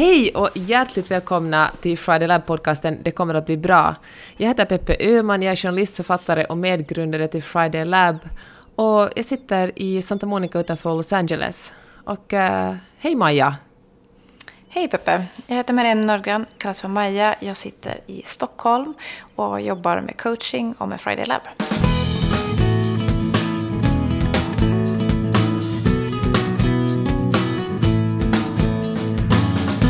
Hej och hjärtligt välkomna till Friday Lab-podcasten Det kommer att bli bra. Jag heter Peppe Öhman, jag är journalist, författare och medgrundare till Friday Lab och jag sitter i Santa Monica utanför Los Angeles. Och uh, hej Maja! Hej Peppe! Jag heter Marianne Norgran, kallas för Maja. Jag sitter i Stockholm och jobbar med coaching och med Friday Lab.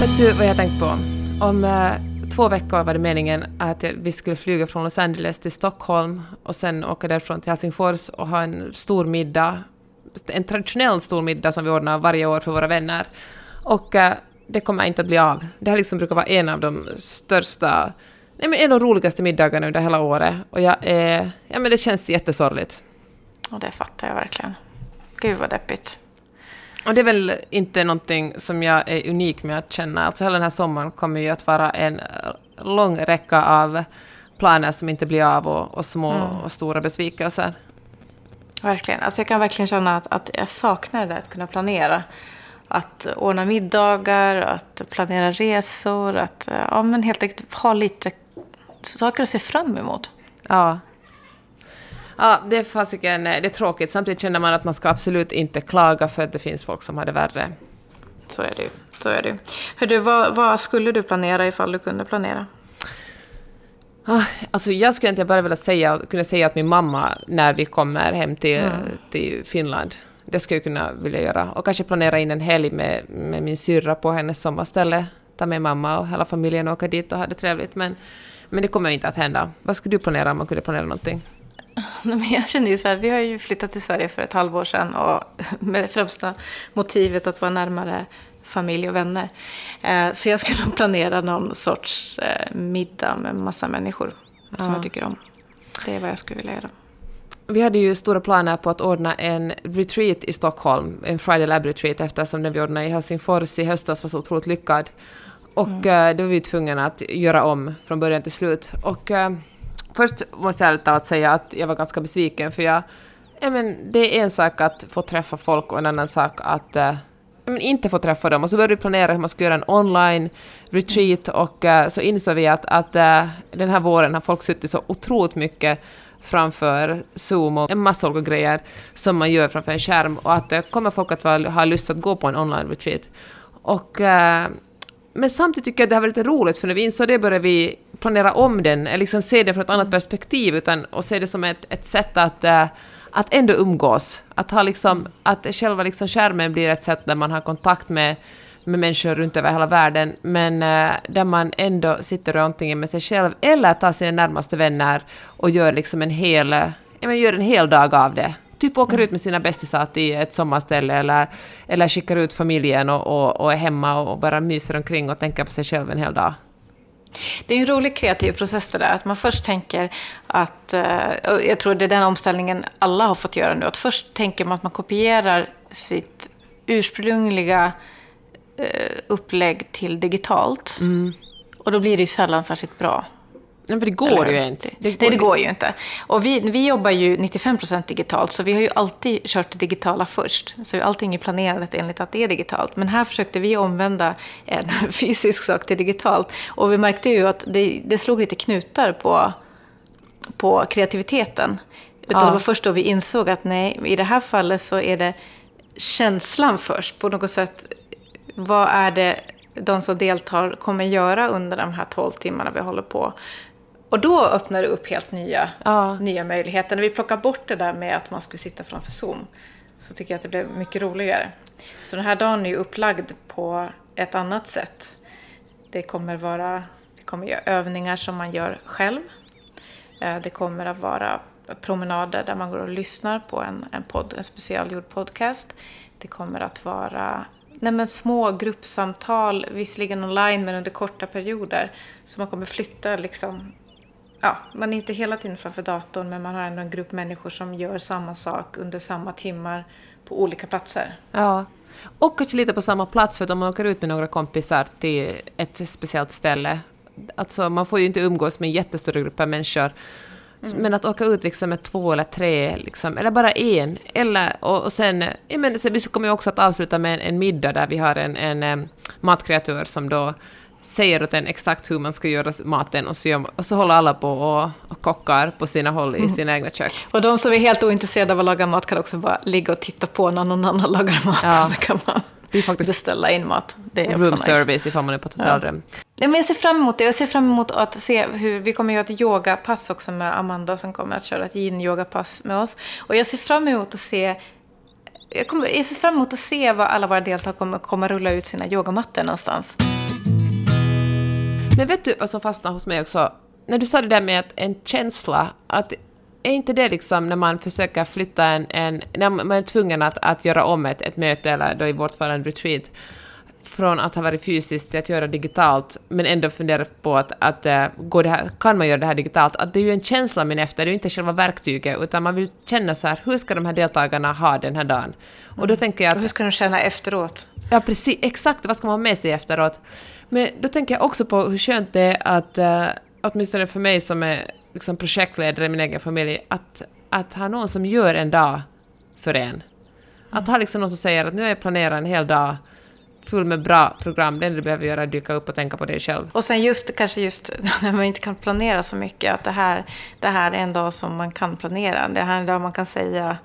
Vet du vad jag tänkt på? Om eh, två veckor var det meningen att vi skulle flyga från Los Angeles till Stockholm och sen åka därifrån till Helsingfors och ha en stor middag. En traditionell stor middag som vi ordnar varje år för våra vänner. Och eh, det kommer inte att bli av. Det här liksom brukar vara en av de största, nej men en av de roligaste middagarna under hela året. Och jag är, ja men det känns jättesorgligt. Och det fattar jag verkligen. Gud vad deppigt. Och det är väl inte någonting som jag är unik med att känna. Alltså hela den här sommaren kommer ju att vara en lång räcka av planer som inte blir av och, och små mm. och stora besvikelser. Verkligen. Alltså jag kan verkligen känna att, att jag saknar det där att kunna planera. Att ordna middagar, att planera resor, att ja, men helt enkelt ha lite saker att se fram emot. Ja, Ja, det är fasiken, det är tråkigt. Samtidigt känner man att man ska absolut inte klaga för att det finns folk som har det värre. Så är det ju. Så är det. Hör du, vad, vad skulle du planera ifall du kunde planera? Ah, alltså jag skulle inte bara vilja säga, kunna säga att min mamma när vi kommer hem till, mm. till Finland. Det skulle jag kunna vilja göra. Och kanske planera in en helg med, med min syrra på hennes sommarställe. Ta med mamma och hela familjen och åka dit och ha det trevligt. Men, men det kommer inte att hända. Vad skulle du planera om man kunde planera någonting? jag känner ju så här, vi har ju flyttat till Sverige för ett halvår sedan och med främsta motivet att vara närmare familj och vänner. Eh, så jag skulle nog planera någon sorts eh, middag med massa människor ja. som jag tycker om. Det är vad jag skulle vilja göra. Vi hade ju stora planer på att ordna en retreat i Stockholm, en Friday Lab retreat eftersom den vi ordnade i Helsingfors i höstas var så otroligt lyckad. Och mm. Eh, det var vi tvungna att göra om från början till slut. Och Först måste jag ärligt talat säga att jag var ganska besviken, för jag... Ja, men det är en sak att få träffa folk och en annan sak att äh, men inte få träffa dem. Och så började vi planera hur man skulle göra en online retreat och äh, så insåg vi att, att äh, den här våren har folk suttit så otroligt mycket framför Zoom och en massa olika grejer som man gör framför en skärm och att kommer folk att ha lust att gå på en online retreat. Och, men samtidigt tycker jag att det här var lite roligt för när vi insåg det började vi planera om den, eller liksom se den från ett annat mm. perspektiv, utan och se det som ett, ett sätt att, uh, att ändå umgås. Att, ha liksom, att själva liksom skärmen blir ett sätt där man har kontakt med, med människor runt över hela världen, men uh, där man ändå sitter antingen med sig själv eller tar sina närmaste vänner och gör liksom en hel, ja, gör en hel dag av det typ åker mm. ut med sina bästisar till ett sommarställe eller, eller skickar ut familjen och, och, och är hemma och bara myser omkring och tänker på sig själv en hel dag. Det är en rolig kreativ process det där. Att man först tänker att, eh, jag tror det är den omställningen alla har fått göra nu, att först tänker man att man kopierar sitt ursprungliga eh, upplägg till digitalt. Mm. Och då blir det ju sällan särskilt bra. Nej, för det går Eller, ju inte. Det, det, det går ju inte. Och vi, vi jobbar ju 95% digitalt, så vi har ju alltid kört det digitala först. Så allting är planerat enligt att det är digitalt. Men här försökte vi omvända en fysisk sak till digitalt. Och vi märkte ju att det, det slog lite knutar på, på kreativiteten. Utan ja. Det var först då vi insåg att nej, i det här fallet så är det känslan först. På något sätt, vad är det de som deltar kommer göra under de här 12 timmarna vi håller på. Och då öppnar det upp helt nya, ja. nya möjligheter. När vi plockar bort det där med att man skulle sitta framför Zoom så tycker jag att det blev mycket roligare. Så den här dagen är upplagd på ett annat sätt. Det kommer vara vi kommer göra övningar som man gör själv. Eh, det kommer att vara promenader där man går och lyssnar på en, en, podd, en specialgjord podcast. Det kommer att vara nej små gruppsamtal, visserligen online men under korta perioder. Så man kommer flytta liksom ja, man är inte hela tiden framför datorn men man har ändå en grupp människor som gör samma sak under samma timmar på olika platser. Ja, och kanske lite på samma plats för att om man åker ut med några kompisar till ett speciellt ställe, alltså man får ju inte umgås med jättestora grupper människor Mm. Men att åka ut liksom med två eller tre, liksom, eller bara en. Eller, och, och sen, ja, men, sen, vi kommer ju också att avsluta med en, en middag där vi har en, en, en matkreatör som då säger åt en exakt hur man ska göra maten och så, och så håller alla på och, och kockar på sina håll i mm. sina egna kök. Och de som är helt ointresserade av att laga mat kan också bara ligga och titta på när någon annan lagar mat. Ja. Så kan man det är faktiskt beställa in mat. Det är room nice. service ifall man är på ett hotellrum. Ja. jag ser fram emot det. Jag ser fram emot att se hur... Vi kommer göra ett yogapass också med Amanda som kommer att köra ett yin-yogapass med oss. Och jag ser fram emot att se jag, kommer, jag ser fram emot att se var alla våra deltagare kommer, kommer rulla ut sina yogamattor någonstans. Men vet du vad som fastnade hos mig också? När du sa det där med att en känsla, att är inte det liksom när man försöker flytta en, en när man är tvungen att, att göra om ett, ett möte, eller då i vårt fall en retreat, från att ha varit fysiskt till att göra digitalt, men ändå fundera på att, att uh, går det här, kan man göra det här digitalt? Att det är ju en känsla men efter, det är ju inte själva verktyget, utan man vill känna så här, hur ska de här deltagarna ha den här dagen? Och då mm. tänker jag att... Och hur ska de känna efteråt? Ja, precis, exakt, vad ska man ha med sig efteråt? Men då tänker jag också på hur skönt det är att, uh, åtminstone för mig som är liksom projektledare i min egen familj, att, att ha någon som gör en dag för en. Att ha liksom någon som säger att nu har jag planerat en hel dag full med bra program. Det enda du behöver göra är att dyka upp och tänka på dig själv. Och sen just, kanske just när man inte kan planera så mycket, att det här, det här är en dag som man kan planera. Det här är en dag man kan säga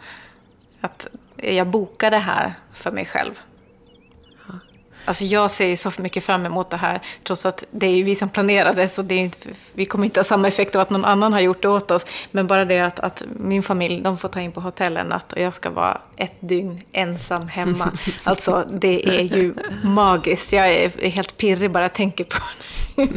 att jag bokar det här för mig själv. Alltså jag ser ju så mycket fram emot det här, trots att det är ju vi som planerade, så det är inte, vi kommer inte ha samma effekt av att någon annan har gjort det åt oss. Men bara det att, att min familj, de får ta in på hotell en natt och jag ska vara ett dygn ensam hemma. Alltså det är ju magiskt. Jag är helt pirrig bara jag tänker på det.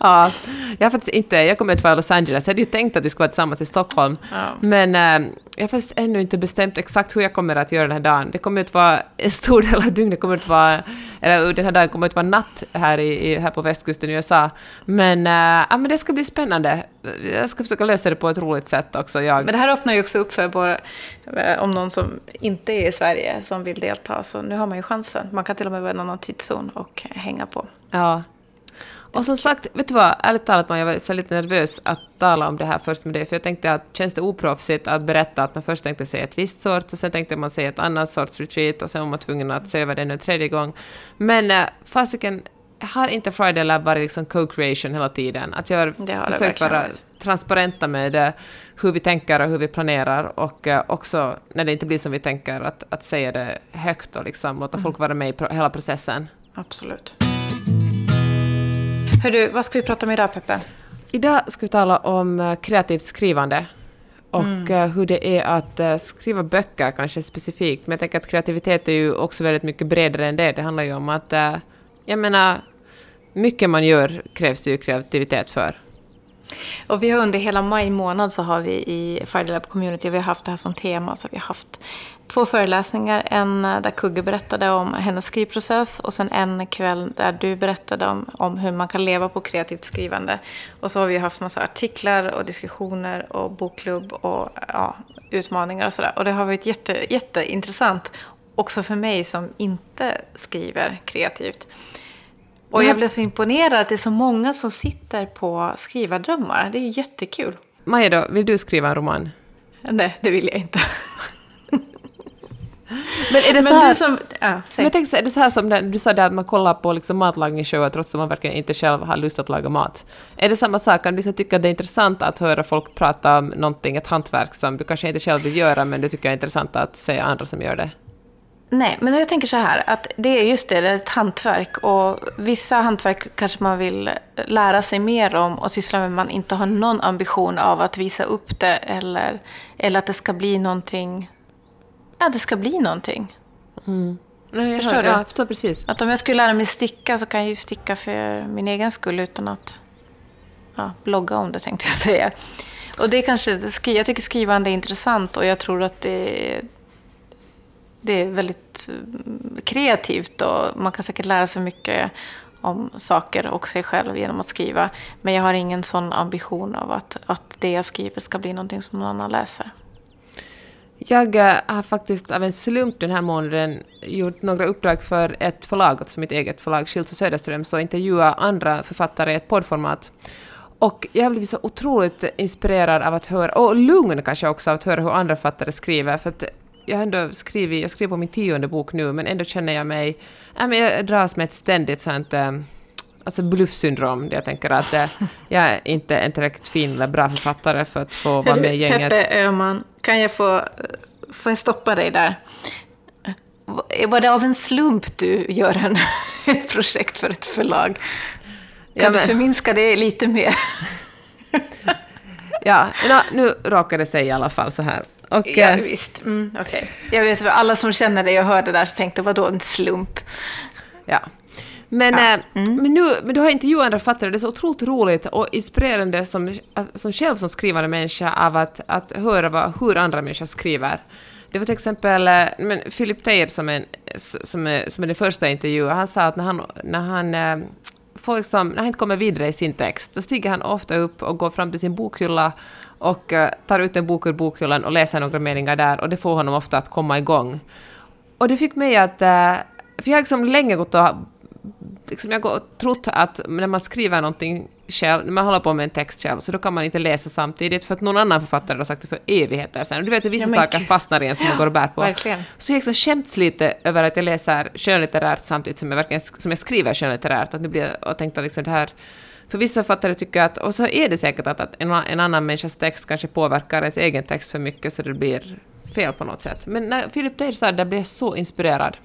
ja, jag har faktiskt inte, jag kommer inte i Los Angeles, jag hade ju tänkt att vi skulle vara tillsammans i Stockholm, ja. men äh, jag har faktiskt ännu inte bestämt exakt hur jag kommer att göra den här dagen. Det kommer att vara en stor del av dygnet, kommer att vara, eller den här dagen kommer att vara natt här, i, här på västkusten i USA. Men, äh, ja, men det ska bli spännande. Jag ska försöka lösa det på ett roligt sätt också. Jag. Men det här öppnar ju också upp för bara, eh, om någon som inte är i Sverige som vill delta, så nu har man ju chansen. Man kan till och med vara i en annan tidszon och hänga på. Ja, och som sagt, vet du vad, ärligt talat man, jag var så lite nervös att tala om det här först med dig, för jag tänkte att känns det oproffsigt att berätta att man först tänkte säga ett visst sort, och sen tänkte man säga ett annat sorts retreat, och sen var man tvungen att se över det en tredje gång. Men äh, fasiken, har inte Friday Lab varit liksom co-creation hela tiden? Att jag har försökt vara transparenta med äh, hur vi tänker och hur vi planerar, och äh, också när det inte blir som vi tänker, att, att säga det högt och liksom låta mm. folk vara med i hela processen. Absolut. Hördu, vad ska vi prata om idag, Peppe? Idag ska vi tala om eh, kreativt skrivande och mm. Eh, hur det är att eh, skriva böcker kanske specifikt. Men jag tänker att kreativitet är ju också väldigt mycket bredare än det. Det handlar ju om att, jag menar, mycket man gör krävs det ju kreativitet för. Och vi har under hela maj månad så har vi i Friday Lab Community, vi har haft det här som tema, så vi har haft två föreläsningar. En där Kugge berättade om hennes skrivprocess och sen en kväll där du berättade om, om hur man kan leva på kreativt skrivande. Och så har vi haft massa artiklar och diskussioner och bokklubb och ja, utmaningar och sådär. Och det har varit jätte, jätteintressant också för mig som inte skriver kreativt. Och jag blev så imponerad att det är så många som sitter på skrivardrömmar. Det är jättekul. Maja då, vill du skriva en roman? Nej, det vill jag inte. Men är det så här, som, ja, men tänkte, är det så här som när du sa det att man kollar på liksom matlagningsshower trots att man verkligen inte själv har lust att laga mat? Är det samma sak? Kan du liksom tycka att det är intressant att höra folk prata om någonting, ett hantverk som du kanske inte själv vill göra, men du tycker är intressant att se andra som gör det? Nej, men jag tänker så här, att det är just det, det är ett hantverk. Och vissa hantverk kanske man vill lära sig mer om och syssla med, man inte har någon ambition av att visa upp det eller, eller att det ska bli någonting ja, det ska bli någonting. Mm. Nej, jag förstår hör, du? Ja, jag förstår precis. Att om jag skulle lära mig sticka så kan jag ju sticka för min egen skull utan att ja, blogga om det tänkte jag säga. Och det är kanske, jag tycker skrivande är intressant och jag tror att det, det är väldigt mm, kreativt och man kan säkert lära sig mycket om saker och sig själv genom att skriva. Men jag har ingen sån ambition av att, att det jag skriver ska bli någonting som någon annan läser. Jag eh, har faktiskt av en slump den här månaden gjort några uppdrag för ett förlag, alltså mitt eget förlag Schildt och Söderström, så intervjua andra författare i ett poddformat. Och jag har blivit så otroligt inspirerad av att höra, och lugn kanske också av att höra hur andra författare skriver, för att jag har ändå skrivit, jag skriver på min tionde bok nu, men ändå känner jag mig, ja, men jag dras med ett ständigt sånt eh, alltså bluffsyndrom, där jag tänker att eh, jag är inte en tillräckligt fin eller bra författare för att få vara med i gänget. Peppe Öhman, kan jag få, jag stoppa dig där? Var det av en slump du gör en, ett projekt för ett förlag? Kan ja, men... du förminska det lite mer? ja, nu råkar det sig i alla fall så här. Och, ja, eh, visst. Mm, okay. Jag vet alla som känner dig och hör det där så tänkte, vadå en slump? Ja. Men, ja. äh, mm. men, nu, men du har intervjuat andra författare, det är så otroligt roligt och inspirerande som, som själv som skrivande människa av att, att höra vad, hur andra människor skriver. Det var till exempel eh, men Philip Teir som är, som, är, som är den första intervjun, han sa att när han, när han folk som, när han inte kommer vidare i sin text, då stiger han ofta upp och går fram till sin bokhylla och tar ut en bok ur bokhyllan och läser några meningar där och det får honom ofta att komma igång. Och det fick mig att... För jag har liksom länge gått och liksom jag har trott att när man skriver någonting själv, när man håller på med en text själv, så då kan man inte läsa samtidigt för att någon annan författare har sagt det för evigheter sedan. Du vet hur vissa ja, saker fastnar i en som man går och bär på. Verkligen. Så jag liksom skämts lite över att jag läser skönlitterärt samtidigt som jag, verkligen, som jag skriver skönlitterärt. Att nu blir jag, och tänkte att liksom det här för vissa författare tycker att, och så är det säkert att, att en, en annan människas text kanske påverkar ens egen text för mycket så det blir fel på något sätt. Men när Philip Teir sa det blev jag så inspirerad.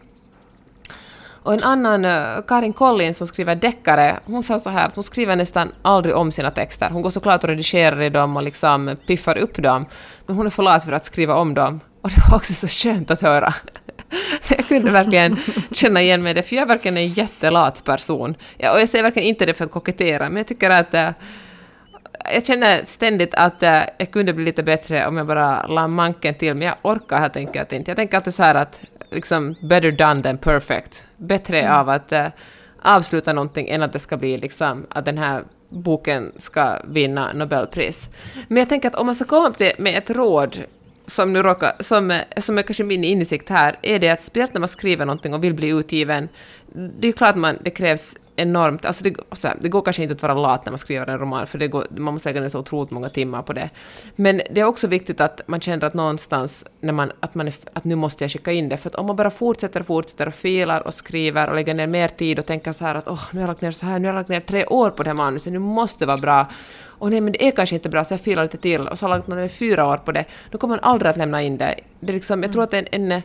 Och en annan, eh, Karin Collins som skriver deckare, hon sa så här att hon skriver nästan aldrig om sina texter. Hon går såklart och redigerar i dem och liksom piffar upp dem, men hon är för lat för att skriva om dem. Och det var också så skönt att höra. jag kunde verkligen känna igen mig i det, för jag är verkligen en jättelat person. Ja, och jag säger verkligen inte det för att kokettera, men jag tycker att eh, jag känner ständigt att jag kunde bli lite bättre om jag bara la manken till, men jag orkar helt enkelt inte. Jag tänker alltid så här att liksom better done than perfect. Bättre mm. av att uh, avsluta någonting än att det ska bli liksom att den här boken ska vinna Nobelpris. Men jag tänker att om man ska komma med ett råd som nu råkar, som, som är kanske min insikt här, är det att speciellt när man skriver någonting och vill bli utgiven, det är klart att man, det krävs enormt... Alltså det, så här, det går kanske inte att vara lat när man skriver en roman, för det går, man måste lägga ner så otroligt många timmar på det. Men det är också viktigt att man känner att någonstans, när man, att, man är, att nu måste jag skicka in det, för att om man bara fortsätter och fortsätter och filar och skriver och lägger ner mer tid och tänker så här att åh, nu har jag lagt ner så här, nu har jag lagt ner tre år på det här manuset, nu måste det vara bra. Och nej, men det är kanske inte bra, så jag filar lite till, och så har man lagt ner fyra år på det, då kommer man aldrig att lämna in det. det är liksom, jag tror att en, en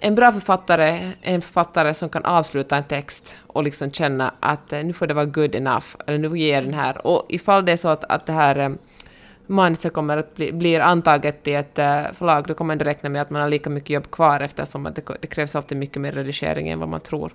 en bra författare är en författare som kan avsluta en text och liksom känna att eh, nu får det vara good enough, eller nu ger den här. Och ifall det är så att, att det här eh, manuset kommer att bli blir antaget i ett eh, förlag, då kommer man räkna med att man har lika mycket jobb kvar eftersom att det, det krävs alltid mycket mer redigering än vad man tror.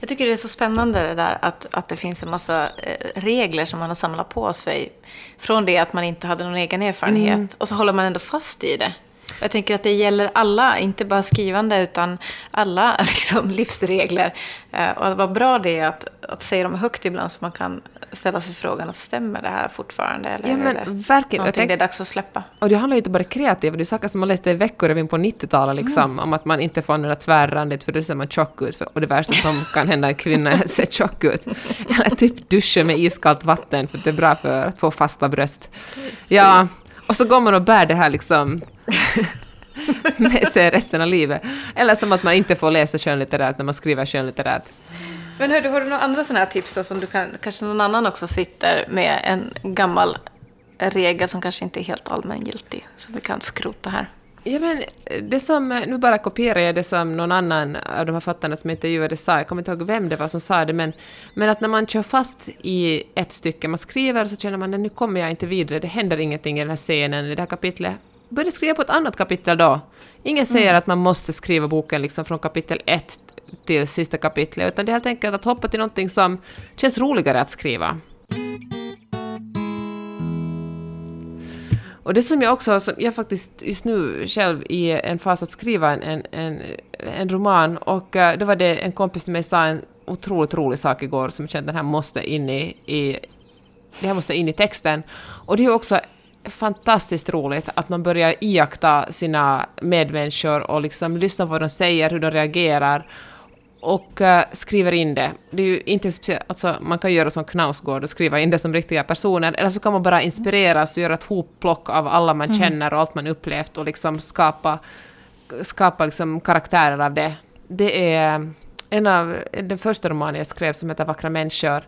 Jag tycker det är så spännande det där att, att det finns en massa regler som man har samlat på sig från det att man inte hade någon egen erfarenhet mm. och så håller man ändå fast i det. Jag tänker att det gäller alla, inte bara skrivande, utan alla liksom, livsregler. Eh, och vad bra det är att, att säga dem högt ibland så man kan ställa sig frågan, stämmer det här fortfarande? Eller ja, men, det verkligen. någonting tänk, det är dags att släppa? Och det handlar ju inte bara om kreativa, det är saker som man läste i Veckorevyn på 90-talet, liksom, mm. om att man inte får använda tvärrandigt för då ser man tjock ut. Och det värsta som kan hända en kvinna är att se tjock ut. Eller typ duscha med iskallt vatten för det är bra för att få fasta bröst. Ja, och så går man och bär det här liksom med sig resten av livet. Eller som att man inte får läsa skönlitterärt när man skriver skönlitterärt. Men hör du, har du några andra sådana här tips då som du kan, kanske någon annan också sitter med en gammal regel som kanske inte är helt allmängiltig, som vi kan skrota här? Ja, men det som, nu bara kopierar jag det som någon annan av de här fattarna som intervjuade sa, jag kommer inte ihåg vem det var som sa det, men, men att när man kör fast i ett stycke, man skriver så känner man att nu kommer jag inte vidare, det händer ingenting i den här scenen, i det här kapitlet. Börja skriva på ett annat kapitel då. Ingen säger mm. att man måste skriva boken liksom från kapitel ett till sista kapitlet, utan det är helt enkelt att hoppa till någonting som känns roligare att skriva. Och det som jag också, som jag faktiskt just nu själv i en fas att skriva en, en, en, roman, och eh, då var det en kompis till mig sa en otroligt rolig sak igår som jag kände att den här måste in i, i, det här måste in i texten. Och det är också fantastiskt roligt att man börjar iaktta sina medmänniskor och liksom lyssna på vad de säger, hur de reagerar och uh, skriver in det. Det är ju inte alltså man kan göra som Knausgård och skriva in det som riktiga personer, eller så kan man bara inspireras och göra ett hopplock av alla man mm. känner och allt man upplevt och liksom skapa, skapa liksom karaktärer av det. Det är en av den första romanen jag skrev som heter Vackra människor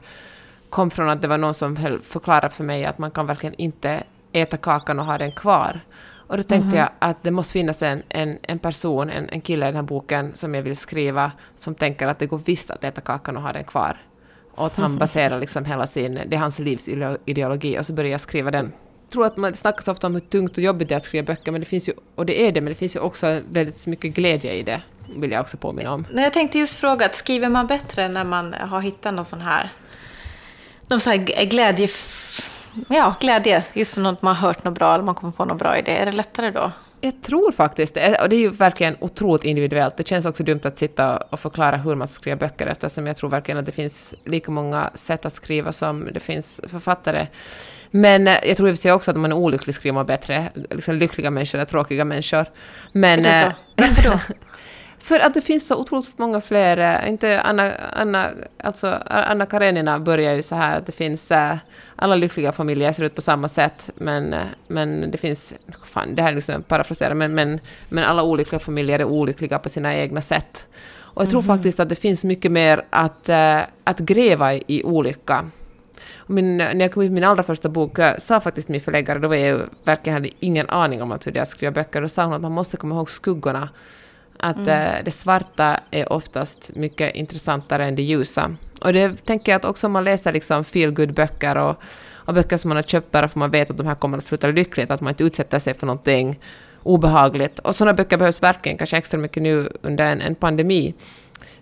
kom från att det var någon som förklarade för mig att man kan verkligen inte äta kakan och ha den kvar. Och då tänkte mm -hmm. jag att det måste finnas en, en, en person, en, en kille i den här boken som jag vill skriva, som tänker att det går visst att äta kakan och ha den kvar. Och att han baserar liksom hela sin, det är hans livs ideologi, och så börjar jag skriva den. Jag tror att man snackas ofta om hur tungt och jobbigt det är att skriva böcker, men det finns ju, och det är det, men det finns ju också väldigt mycket glädje i det, vill jag också påminna om. Jag tänkte just fråga, skriver man bättre när man har hittat någon sån här, någon sån här glädje ja, glädje. Just som något man har hört något bra eller man kommer på något bra idé. Är det lättare då? Jag tror faktiskt det. Och det är ju verkligen otroligt individuellt. Det känns också dumt att sitta och förklara hur man ska skriva böcker eftersom jag tror verkligen att det finns lika många sätt att skriva som det finns författare. Men eh, jag tror i och för sig också att om man är olycklig skriver man bättre. Liksom lyckliga människor är tråkiga människor. Men, är det så? Eh, Varför då? För att det finns så otroligt många fler, eh, inte Anna, Anna, alltså Anna Karenina börjar ju så här att det finns alla lyckliga familjer ser ut på samma sätt, men, men det finns... Fan, det här är liksom parafrasera, men, men, men alla olyckliga familjer är olyckliga på sina egna sätt. Och jag tror mm. faktiskt att det finns mycket mer att, äh, att gräva i, i olycka. Min, när jag kom ut med min allra första bok eh, sa faktiskt min förläggare, då var jag verkligen hade ingen aning om att hur det är att skriva böcker, då sa hon att man måste komma ihåg skuggorna. Att mm. äh, det svarta är oftast mycket intressantare än det ljusa. Och det tänker jag att också om man läser liksom feel böcker och, och böcker som man har köpt bara för man vet att de här kommer att sluta lyckligt, att man inte utsätter sig för någonting obehagligt. Och sådana böcker behövs verkligen, kanske extra mycket nu under en, en pandemi,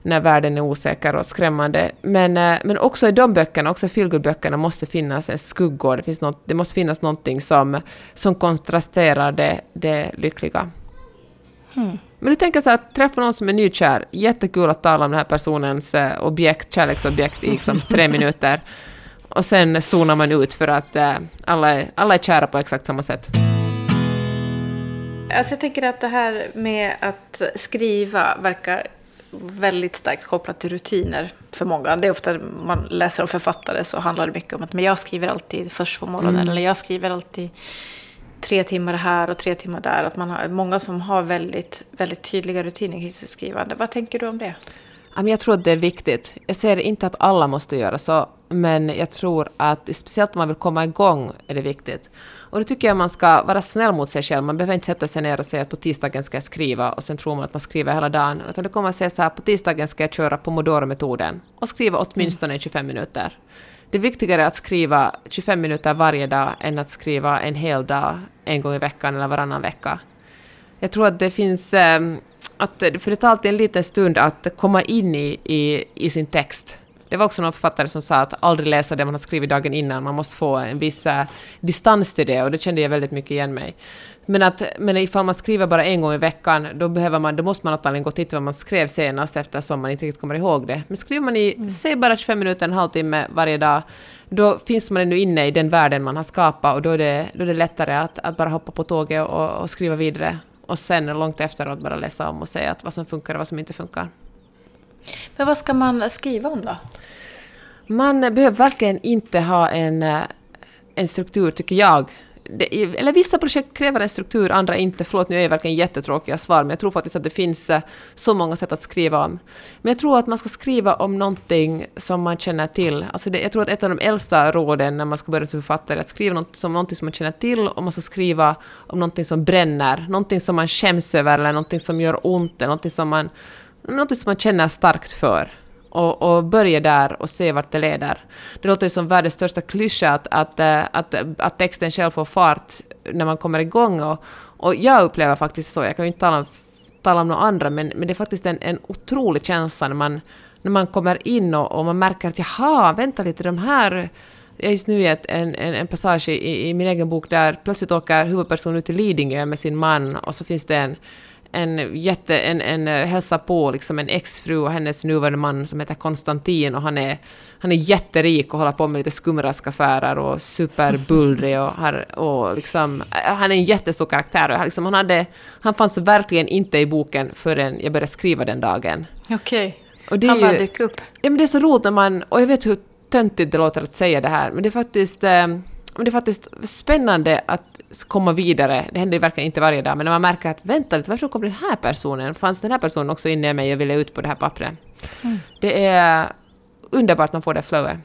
när världen är osäker och skrämmande. Men, eh, men också i de böckerna, också feelgood-böckerna, måste finnas en skuggor. Det, finns något, det måste finnas någonting som, som kontrasterar det, det lyckliga. Hmm. Men du tänker så att träffa någon som är nykär, jättekul att tala om den här personens eh, objekt, kärleksobjekt i liksom tre minuter. Och sen zonar man ut för att eh, alla, är, alla är kära på exakt samma sätt. Alltså jag tänker att det här med att skriva verkar väldigt starkt kopplat till rutiner för många. Det är ofta man läser om författare så handlar det mycket om att men jag skriver alltid först på morgonen mm. eller jag skriver alltid tre timmar här och tre timmar där. Att man har många som har väldigt, väldigt tydliga rutiner kring sitt skrivande. Vad tänker du om det? Jag tror att det är viktigt. Jag säger inte att alla måste göra så, men jag tror att speciellt om man vill komma igång är det viktigt. Och då tycker jag man ska vara snäll mot sig själv. Man behöver inte sätta sig ner och säga att på tisdagen ska jag skriva och sen tror man att man skriver hela dagen. Utan det kommer att säga så här, på tisdagen ska jag köra pomodoro-metoden och skriva åtminstone mm. 25 minuter. Det är viktigare att skriva 25 minuter varje dag än att skriva en hel dag en gång i veckan eller varannan vecka. Jag tror att det finns... Eh, att, för det tar alltid en liten stund att komma in i, i, i sin text. Det var också någon författare som sa att aldrig läsa det man har skrivit dagen innan, man måste få en viss uh, distans till det och det kände jag väldigt mycket igen mig. Men, att, men ifall man skriver bara en gång i veckan, då, behöver man, då måste man antagligen gå och titta vad man skrev senast eftersom man inte riktigt kommer ihåg det. Men skriver man i, mm. säg bara 25 minuter, en halvtimme varje dag, då finns man ännu inne i den världen man har skapat och då är det, då är det lättare att, att bara hoppa på tåget och, och skriva vidare. Och sen långt efteråt bara läsa om och säga att vad som funkar och vad som inte funkar. Men vad ska man skriva om då? Man behöver verkligen inte ha en, eh, en struktur, tycker jag. Det, eller vissa projekt kräver en struktur, andra inte. Förlåt, nu är jag verkligen jättetråkiga svar, men jag tror faktiskt att det finns eh, så många sätt att skriva om. Men jag tror att man ska skriva om någonting som man känner till. Alltså det, jag tror att ett av de äldsta råden när man ska börja som författare är att skriva något, som någonting som man känner till och man ska skriva om någonting som bränner, någonting som man skäms över eller någonting som gör ont, eller någonting som man något som man känner starkt för. Och, och, börja där och se vart det leder. Det låter ju som världens största klyscha att, att, eh, att, eh, att texten själv får fart när man kommer igång. Och, och jag upplever faktiskt så, jag kan ju inte tala om, tala om några andra, men, men det är faktiskt en, en otrolig känsla när man, när man kommer in och, och man märker att jaha, vänta lite, de här jag är just nu i en, en, en passage i, i, min egen bok där plötsligt åker huvudpersonen ut till Lidingö med sin man och så finns det en, en jätte, en, en eh, hälsa på liksom en exfru och hennes nuvarande man som heter Konstantin och han är, han är jätterik och håller på med lite skumraskaffärer och superbullrig och, har, och liksom, eh, han är en jättestor karaktär och liksom, han, hade, han fanns verkligen inte i boken förrän jag började skriva den dagen. Okej. Okay. Han bara ju- dyker upp. Ja, men det är så roligt när man... Och jag vet hur töntigt det låter att säga det här, men det är faktiskt, eh, det är faktiskt spännande att komma vidare. Det händer ju verkligen inte varje dag, men när man märker att vänta lite, varför kom den här personen? Fanns den här personen också inne i mig och ville ut på det här pappret? Det är underbart man får det flowet.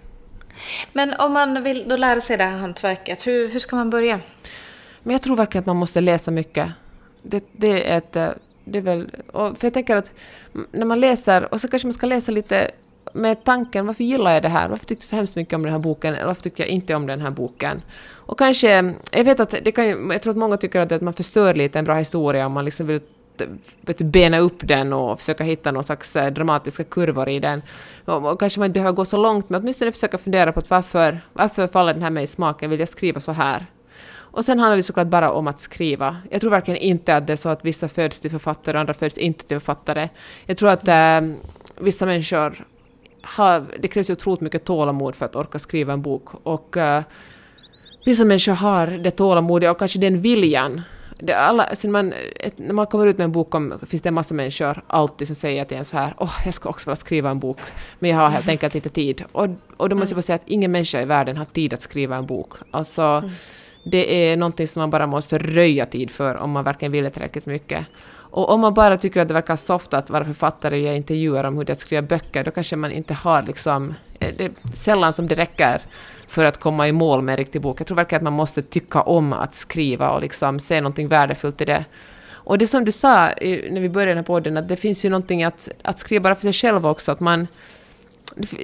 Men om man vill då lära sig det här hantverket, hur, hur ska man börja? Men jag tror verkligen att man måste läsa mycket. Det, det är ett... eh, Det är väl, och för jag tänker att när man läser, och så kanske man ska läsa lite med tanken, varför gillar jag det här? Varför tyckte jag så hemskt mycket om den här boken? Eller varför tycker jag inte om den här boken? Och kanske, jag vet att det kan ju, jag tror att många tycker att, det- att man förstör lite en bra historia om man liksom vill vet bena upp den och försöka hitta någon slags eh, dramatiska kurvor i den. Och, och kanske man inte behöver gå så långt, men åtminstone försöka fundera på att varför, varför faller den här mig i smaken? Vill jag skriva så här? Och sen handlar det såklart bara om att skriva. Jag tror verkligen inte att det är så att vissa föds till författare och andra föds inte till författare. Jag tror att äh, vissa människor har... Det krävs ju otroligt mycket tålamod för att orka skriva en bok. Och eh, vissa människor har det tålamodet och kanske den viljan. Det, alla, alltså när, man, ett, när man kommer ut med en bok om, finns det en massa människor alltid som säger till en så här åh, jag ska också vilja skriva en bok, men jag har helt enkelt inte tid. Och, och då måste jag bara säga att ingen människa i världen har tid att skriva en bok. Alltså, det är någonting som man bara måste röja tid för om man verkligen vill det tillräckligt mycket. Och om man bara tycker att det verkar soft att vara författare och göra intervjuer om hur det är att skriva böcker, då kanske man inte har liksom... Eh, det är sällan som det räcker för att komma i mål med en riktig bok. Jag tror verkligen att man måste tycka om att skriva och liksom se någonting värdefullt i det. Och det som du sa när vi började den här podden, att det finns ju någonting att, att skriva bara för sig själv också, att man...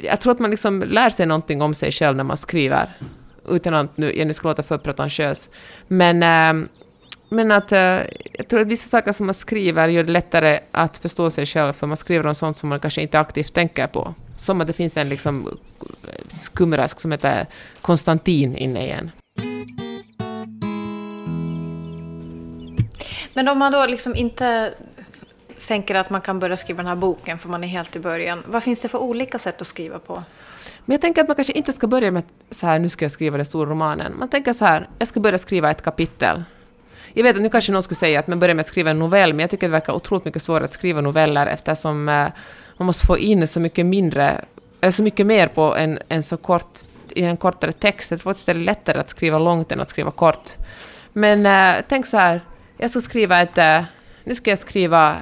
Jag tror att man liksom lär sig någonting om sig själv när man skriver. Utan att nu, jag nu ska låta för pretentiös. Men, Äh, men att eh, jag tror att vissa saker som man skriver gör det lättare att förstå sig själv, för man skriver om sånt som man kanske inte aktivt tänker på. Som att det finns en liksom skumrask som heter Konstantin inne i en. Men om man då liksom inte tänker att man kan börja skriva den här boken för man är helt i början. Vad finns det för olika sätt att skriva på? Men jag tänker att man kanske inte ska börja med så här, nu ska jag skriva den stora romanen. Man tänker så här, jag ska börja skriva ett kapitel. Jag vet att nu kanske någon skulle säga att man börjar med att skriva en novell, men jag tycker det verkar otroligt mycket svårare att skriva noveller eftersom eh, man måste få in så mycket mindre, eller så mycket mer på en, en så kort, i en kortare text. Jag tror att det är lättare att skriva långt än att skriva kort. Men äh, tänk så här, jag ska skriva ett, Äh, nu ska jag skriva,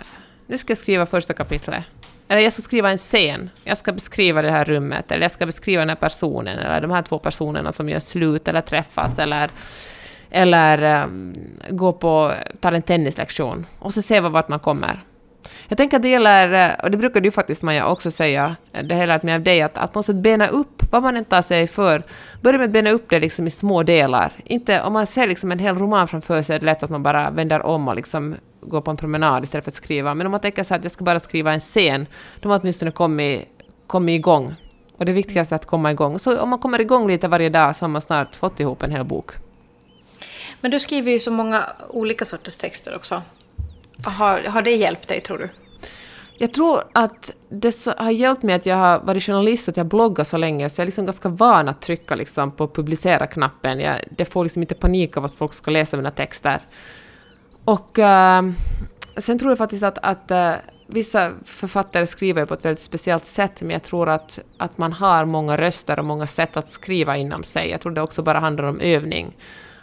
nu ska jag skriva första kapitlet. Eller jag ska skriva en scen. Jag ska beskriva det här rummet, eller jag ska beskriva den här personen, eller de här två personerna som gör slut eller träffas, eller, eller um, gå på, ta en tennislektion. Och så se vart man kommer. Jag tänker att det gäller, eh, och det brukar du faktiskt Maja också säga, eh, det har jag lärt mig av dig, att, att man måste bena upp vad man än tar sig för. Börja med att bena upp det liksom i små delar. Inte, om man ser liksom en hel roman framför sig är det lätt att man bara vänder om och liksom går på en promenad istället för att skriva. Men om man tänker så att jag ska bara skriva en scen, då har man åtminstone kommit, kommit igång. Och det viktigaste är att komma igång. Så om man kommer igång lite varje dag så har man snart fått ihop en hel bok. Men du skriver ju så många olika sorters texter också. Har, har det hjälpt dig, tror du? Jag tror att det har hjälpt mig att jag har varit journalist, att jag bloggar så länge, så jag är liksom ganska van att trycka liksom på publicera-knappen. Jag, det får liksom inte panik av att folk ska läsa mina texter. Och uh, sen tror jag faktiskt att, att uh, vissa författare skriver på ett väldigt speciellt sätt, men jag tror att, att man har många röster och många sätt att skriva inom sig. Jag tror det också bara handlar om övning.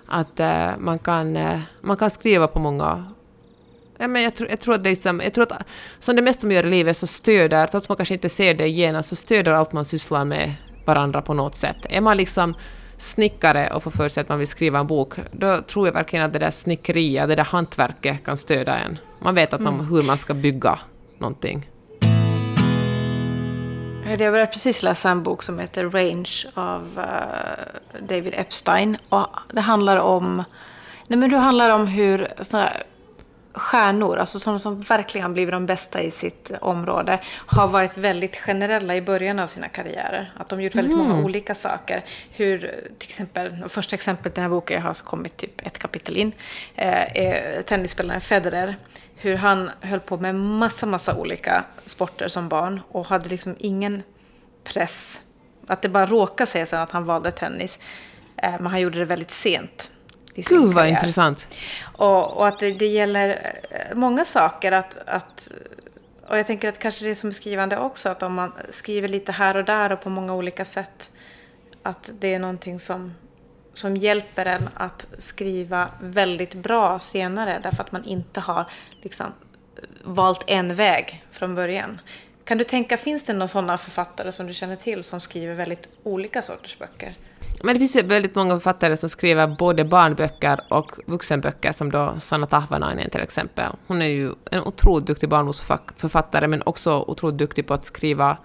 Att eh, man, kan, eh, man kan skriva på många Ja, men jag, tror, jag, tror att det liksom, jag tror att som det mesta man gör i livet så stöder, trots att man kanske inte ser det genast, så stöder allt man sysslar med varandra på något sätt. Är man liksom snickare och får för sig att man vill skriva en bok, då tror jag verkligen att det där snickeriet, det där hantverket kan stödja en. Man vet att man, hur man ska bygga någonting. Jag började precis läsa en bok som heter Range av eh, David Epstein. Och det handlar om, nej men det handlar om hur här stjärnor, alltså som, som verkligen blivit de bästa i sitt område, har varit väldigt generella i början av sina karriärer. Att de gjort väldigt många olika saker. Hur, till exempel, första exemplet i den här boken, jag har kommit typ ett kapitel in, eh, är tennisspelaren Federer. Hur han höll på med massa, massa olika sporter som barn och hade liksom ingen press. Att det bara råkade sig sen att han valde tennis. Eh, Men han gjorde det väldigt sent i sin Gud vad karriär. intressant. Och, och att det, det gäller eh, många saker att, att och jag tänker att kanske det är som skrivande också, att om man skriver lite här och där och på många olika sätt, att det är någonting som, som hjälper en att skriva väldigt bra senare, därför att man inte har liksom, valt en väg från början. Kan du tänka, finns det några sådana författare som du känner till som skriver väldigt olika sorters böcker? Men det finns ju väldigt många författare som skriver både barnböcker och vuxenböcker, som då Sanna Tahvanainen till exempel. Hon är ju en otroligt duktig barnboksförfattare, men också otroligt duktig på att skriva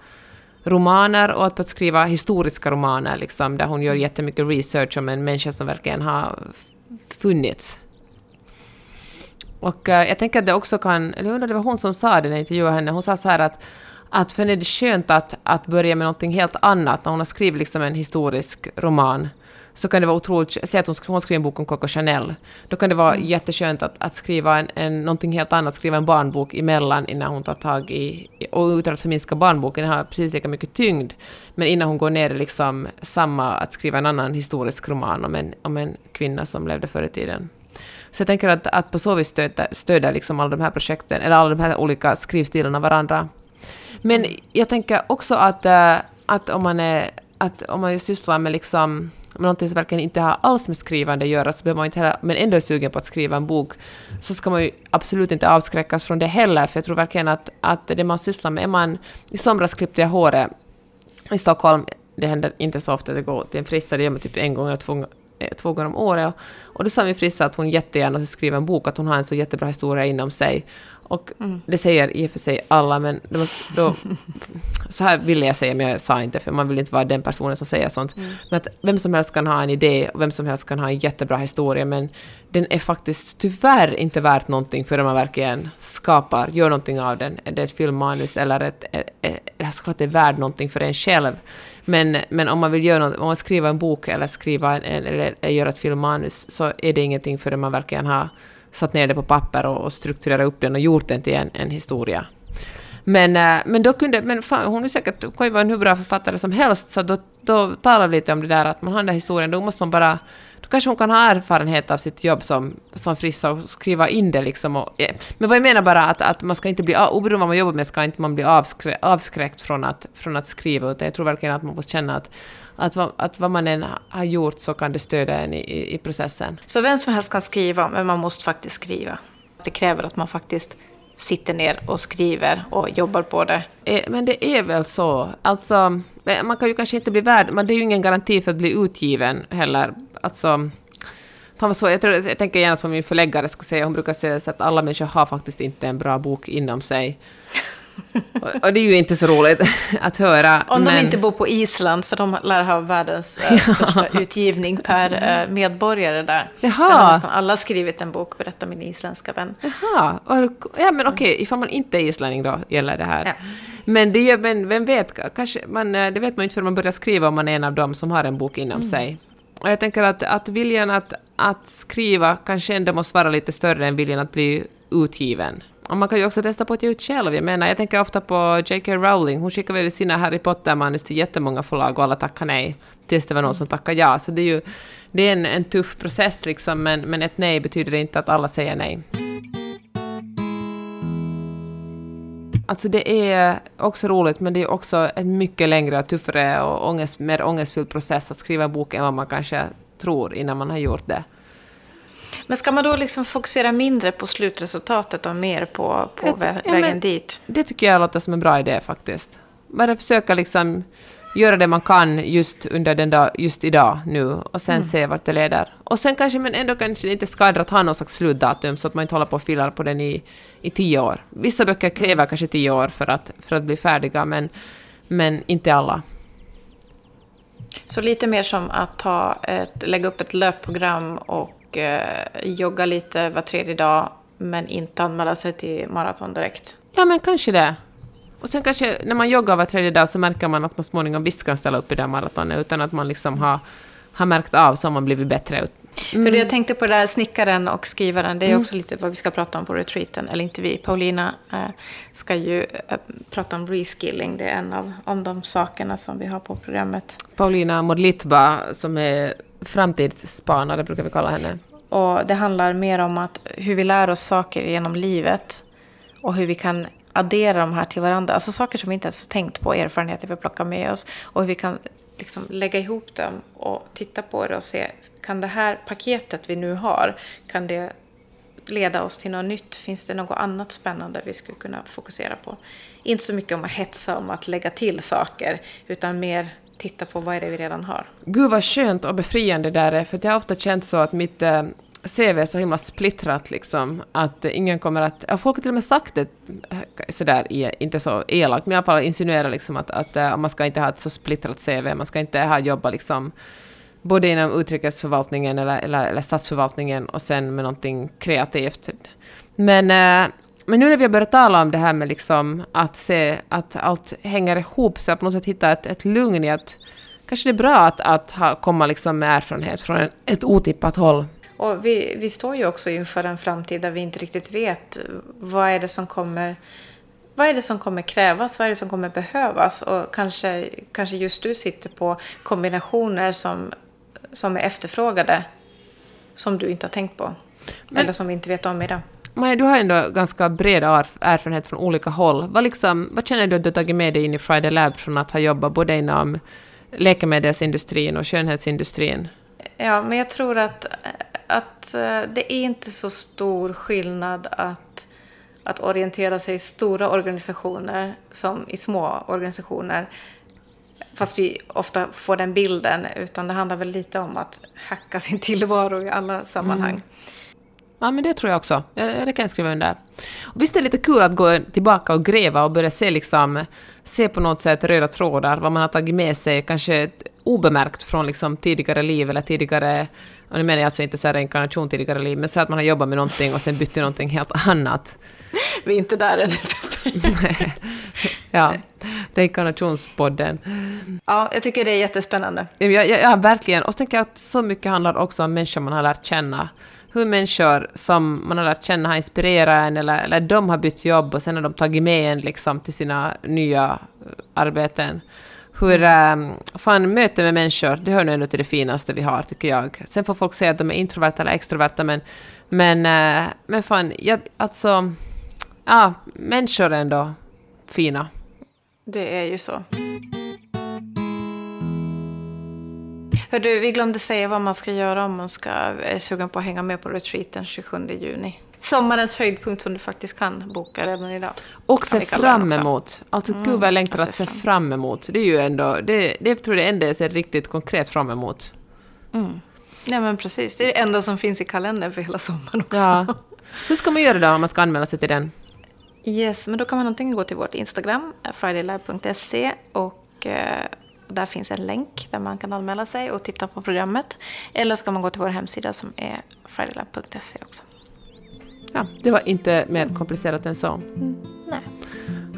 romaner och att skriva historiska romaner, liksom, där hon gör jättemycket research om en människa som verkligen har funnits. Och uh, jag tänker att det också kan, eller jag undrar det var hon som sa det när jag intervjuade henne, hon sa så här att att för henne är det skönt att, att börja med någonting helt annat. När hon har skrivit liksom en historisk roman så kan det vara otroligt... Säg att hon, hon skriver en bok om Coco Chanel. Då kan det vara mm. jätteskönt att, att skriva en, en, någonting helt annat, skriva en barnbok emellan innan hon tar tag i... Och utan att förminska barnboken, den har precis lika mycket tyngd. Men innan hon går ner i liksom samma, att skriva en annan historisk roman om en, om en kvinna som levde förr i tiden. Så jag tänker att, att på så vis stöder, stöder liksom alla de här projekten, eller alla de här olika skrivstilarna varandra. Men jag tänker också att, äh, att om man är att om man sysslar med liksom men någonting som verkligen inte har alls med skrivande att göra, så behöver man inte heller, men ändå är sugen på att skriva en bok, så ska man ju absolut inte avskräckas från det heller, för jag tror verkligen att, att det man sysslar med, är man... I somras klippte jag håret i Stockholm, det händer inte så ofta att jag går till en frissa, det gör man typ en gång eller två, eh, två gånger om året. Och då sa min frissa att hon jättegärna skulle skriva en bok, att hon har en så jättebra historia inom sig. Och mm. det säger i och för sig alla, men måste, då, så här ville jag säga, men jag sa inte, för man vill inte vara den personen som säger sånt. Mm. Men att vem som helst kan ha en idé och vem som helst kan ha en jättebra historia, men den är faktiskt tyvärr inte värt någonting förrän man verkligen skapar, gör någonting av den. Är det ett filmmanus eller ett, eller såklart det är värd någonting för en själv. Men, men om man vill göra något, om man skriver en bok eller skriva en, eller, eller göra ett filmmanus, så är det ingenting förrän man verkligen har satt ner det på papper och, och strukturerat upp den och gjort den till en, en historia. Men, eh, men då kunde, men fan, hon är säkert, kan ju vara en hur bra författare som helst, så då, då talar vi lite om det där att man har den där historien, då måste man bara, då kanske hon kan ha erfarenhet av sitt jobb som, som frissa och skriva in det liksom. Och, ja. Men vad jag menar bara att, att man ska inte bli, oberoende av vad man jobbar med, ska inte man bli avskrä, avskräckt från att, från att skriva, utan jag tror verkligen att man måste känna att att, vad, att vad man än har gjort så kan det stödja en i, i, processen. Så vem som helst kan skriva, men man måste faktiskt skriva? Det kräver att man faktiskt sitter ner och skriver och jobbar på det. Eh, men det är väl så. Alltså, eh, man kan ju kanske inte bli värd, men det är ju ingen garanti för att bli utgiven heller. Alltså, fan så, jag, tror, jag tänker gärna på min förläggare, ska säga, hon brukar säga att alla människor har faktiskt inte en bra bok inom sig. Och det är ju inte så roligt att höra. Om men... de inte bor på Island, för de lär ha världens äh, största utgivning per äh, medborgare där. Jaha. Där har nästan alla skrivit en bok, berättar min isländska vän. Jaha. Ja, men okej, okay, ifall man inte är islänning då gäller det här. Ja. Men, det, men vem vet, kanske man, eh, det vet man inte förrän man börjar skriva om man är en av dem som har en bok inom mm. sig. Och jag tänker att, att viljan att, att skriva kanske ändå måste vara lite större än viljan att bli utgiven. Och man kan ju också testa på att ge ut själv. Jag menar, jag tänker ofta på J.K. Rowling. Hon skickade väl sina Harry Potter-manus till jättemånga förlag och alla tackade nej. Tills det var någon som tackade ja. Så det är ju det är en, en tuff process liksom, men, men ett nej betyder inte att alla säger nej. Alltså det är också roligt, men det är också en mycket längre, tuffare och ångest, mer ångestfylld process att skriva en bok än vad man kanske tror innan man har gjort det. Men ska man då liksom fokusera mindre på slutresultatet och mer på, på vä ja, vägen dit? Det tycker jag låter som en bra idé faktiskt. Bara försöka liksom göra det man kan just under den dag, just idag nu och sen mm. se vart det leder. Och sen kanske, men ändå kanske det inte skadar att ha någon slags slutdatum så att man inte håller på och filar på den i, i tio år. Vissa böcker kräver kanske tio år för att, för att bli färdiga, men, men inte alla. Så lite mer som att ta ett, lägga upp ett löpprogram och och eh, jogga lite var tredje dag men inte anmäla sig till maraton direkt. Ja, men kanske det. Och sen kanske när man joggar var tredje dag så märker man att man småningom visst kan ställa upp i det maratonet utan att man liksom har, har märkt av så har man blivit bättre. Mm. Jag tänkte på det där snickaren och skrivaren, det är mm. också lite vad vi ska prata om på retreaten, eller inte vi. Paulina äh, ska ju äh, prata om reskilling, det är en av om de sakerna som vi har på programmet. Paulina Modlitba som är framtidsspanare brukar vi kalla henne. Och det handlar mer om att hur vi lär oss saker genom livet och hur vi kan addera de här till varandra. Alltså saker som vi inte ens tänkt på, erfarenheter vi plockar med oss. Och hur vi kan liksom lägga ihop dem och titta på det och se, kan det här paketet vi nu har, kan det leda oss till något nytt? Finns det något annat spännande vi skulle kunna fokusera på? Inte så mycket om att hetsa om att lägga till saker, utan mer titta på vad är det vi redan har. Gud vad skönt och befriande det är, för jag har ofta känt så att mitt eh, CV är så himla splittrat liksom, att ingen kommer att... Ja, folk har till och med sagt det eh, sådär, inte så elakt, men i alla fall insinuerat liksom att, att, eh, man ska inte ha ett så splittrat CV, man ska inte ha jobbat liksom både inom utrikesförvaltningen eller, eller, eller statsförvaltningen och sen med någonting kreativt. Men, eh, men nu när vi har börjat tala om det här med liksom att se att allt hänger ihop, så att något sätt hitta ett, ett lugn i att kanske det är bra att, att ha, komma liksom med erfarenhet från en, ett otippat håll. Och vi, vi står ju också inför en framtid där vi inte riktigt vet vad är det som kommer vad är det som kommer krävas? Vad är det som kommer behövas? Och kanske, kanske just du sitter på kombinationer som som är efterfrågade som du inte har tänkt på? Men, eller som vi inte vet om idag? Maja, du har ändå ganska bred erfarenhet från olika håll. Vad, liksom, vad känner du att du har tagit med dig in i Friday Lab från att ha jobbat både inom läkemedelsindustrin och skönhetsindustrin? Ja, men jag tror att, att eh, det är inte så stor skillnad att, att orientera sig i stora organisationer som i små organisationer. Fast vi ofta får den bilden, utan det handlar väl lite om att hacka sin tillvaro i alla sammanhang. Mm. Ja, men det tror jag också. Det kan jag skriva under. Och visst är det lite kul att gå tillbaka och gräva och börja se, liksom, se på något sätt röda trådar, vad man har tagit med sig, kanske obemärkt från liksom tidigare liv eller tidigare, och nu menar jag alltså inte så här reinkarnation tidigare liv, men så att man har jobbat med någonting och sen bytt till någonting helt annat. Vi är inte där än. ja, reinkarnationspodden. Ja, jag tycker det är jättespännande. Ja, ja, ja, verkligen. Och så tänker jag att så mycket handlar också om människor man har lärt känna. Hur människor som man har lärt känna har inspirerat en, eller, eller de har bytt jobb och sen har de tagit med en liksom till sina nya eh, arbeten. Hur, ähm, fan, möte med människor, det hör nog ändå till det finaste vi har, tycker jag. Sen får folk säga att de är introverta eller extroverta, men, men, äh, men fan, jag, alltså ja, människor är ändå fina. Det är ju så. Hör du, vi glömde säga vad man ska göra om man ska är sugen på att hänga med på retreaten 27 juni. Sommarens höjdpunkt som du faktiskt kan boka redan idag. Och se fram emot. Alltså mm, gud vad jag längtar att se fram. emot. Det är ju ändå, det, det tror jag det enda jag ser riktigt konkret fram emot. Mm. Ja men precis, det är det enda som finns i kalendern för hela sommaren också. Ja. Hur ska man göra då om man ska anmäla sig till den? Yes, men då kan man antingen gå till vårt Instagram, fridaylab.se och eh, där finns en länk där man kan anmäla sig och titta på programmet. Eller så kan man gå till vår hemsida som är fridaylab.se också. Ja, det var inte mer komplicerat än så. Mm, nej.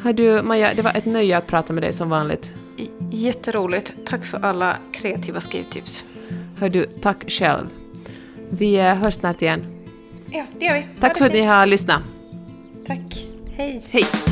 Hör du, Maja, det var ett nöje att prata med dig som vanligt. Jätteroligt. Tack för alla kreativa skrivtips. Hör du, tack själv. Vi eh, hörs snart igen. Ja, det gör vi. Tack för att ni har lyssnat. Tack. Hej! Hej!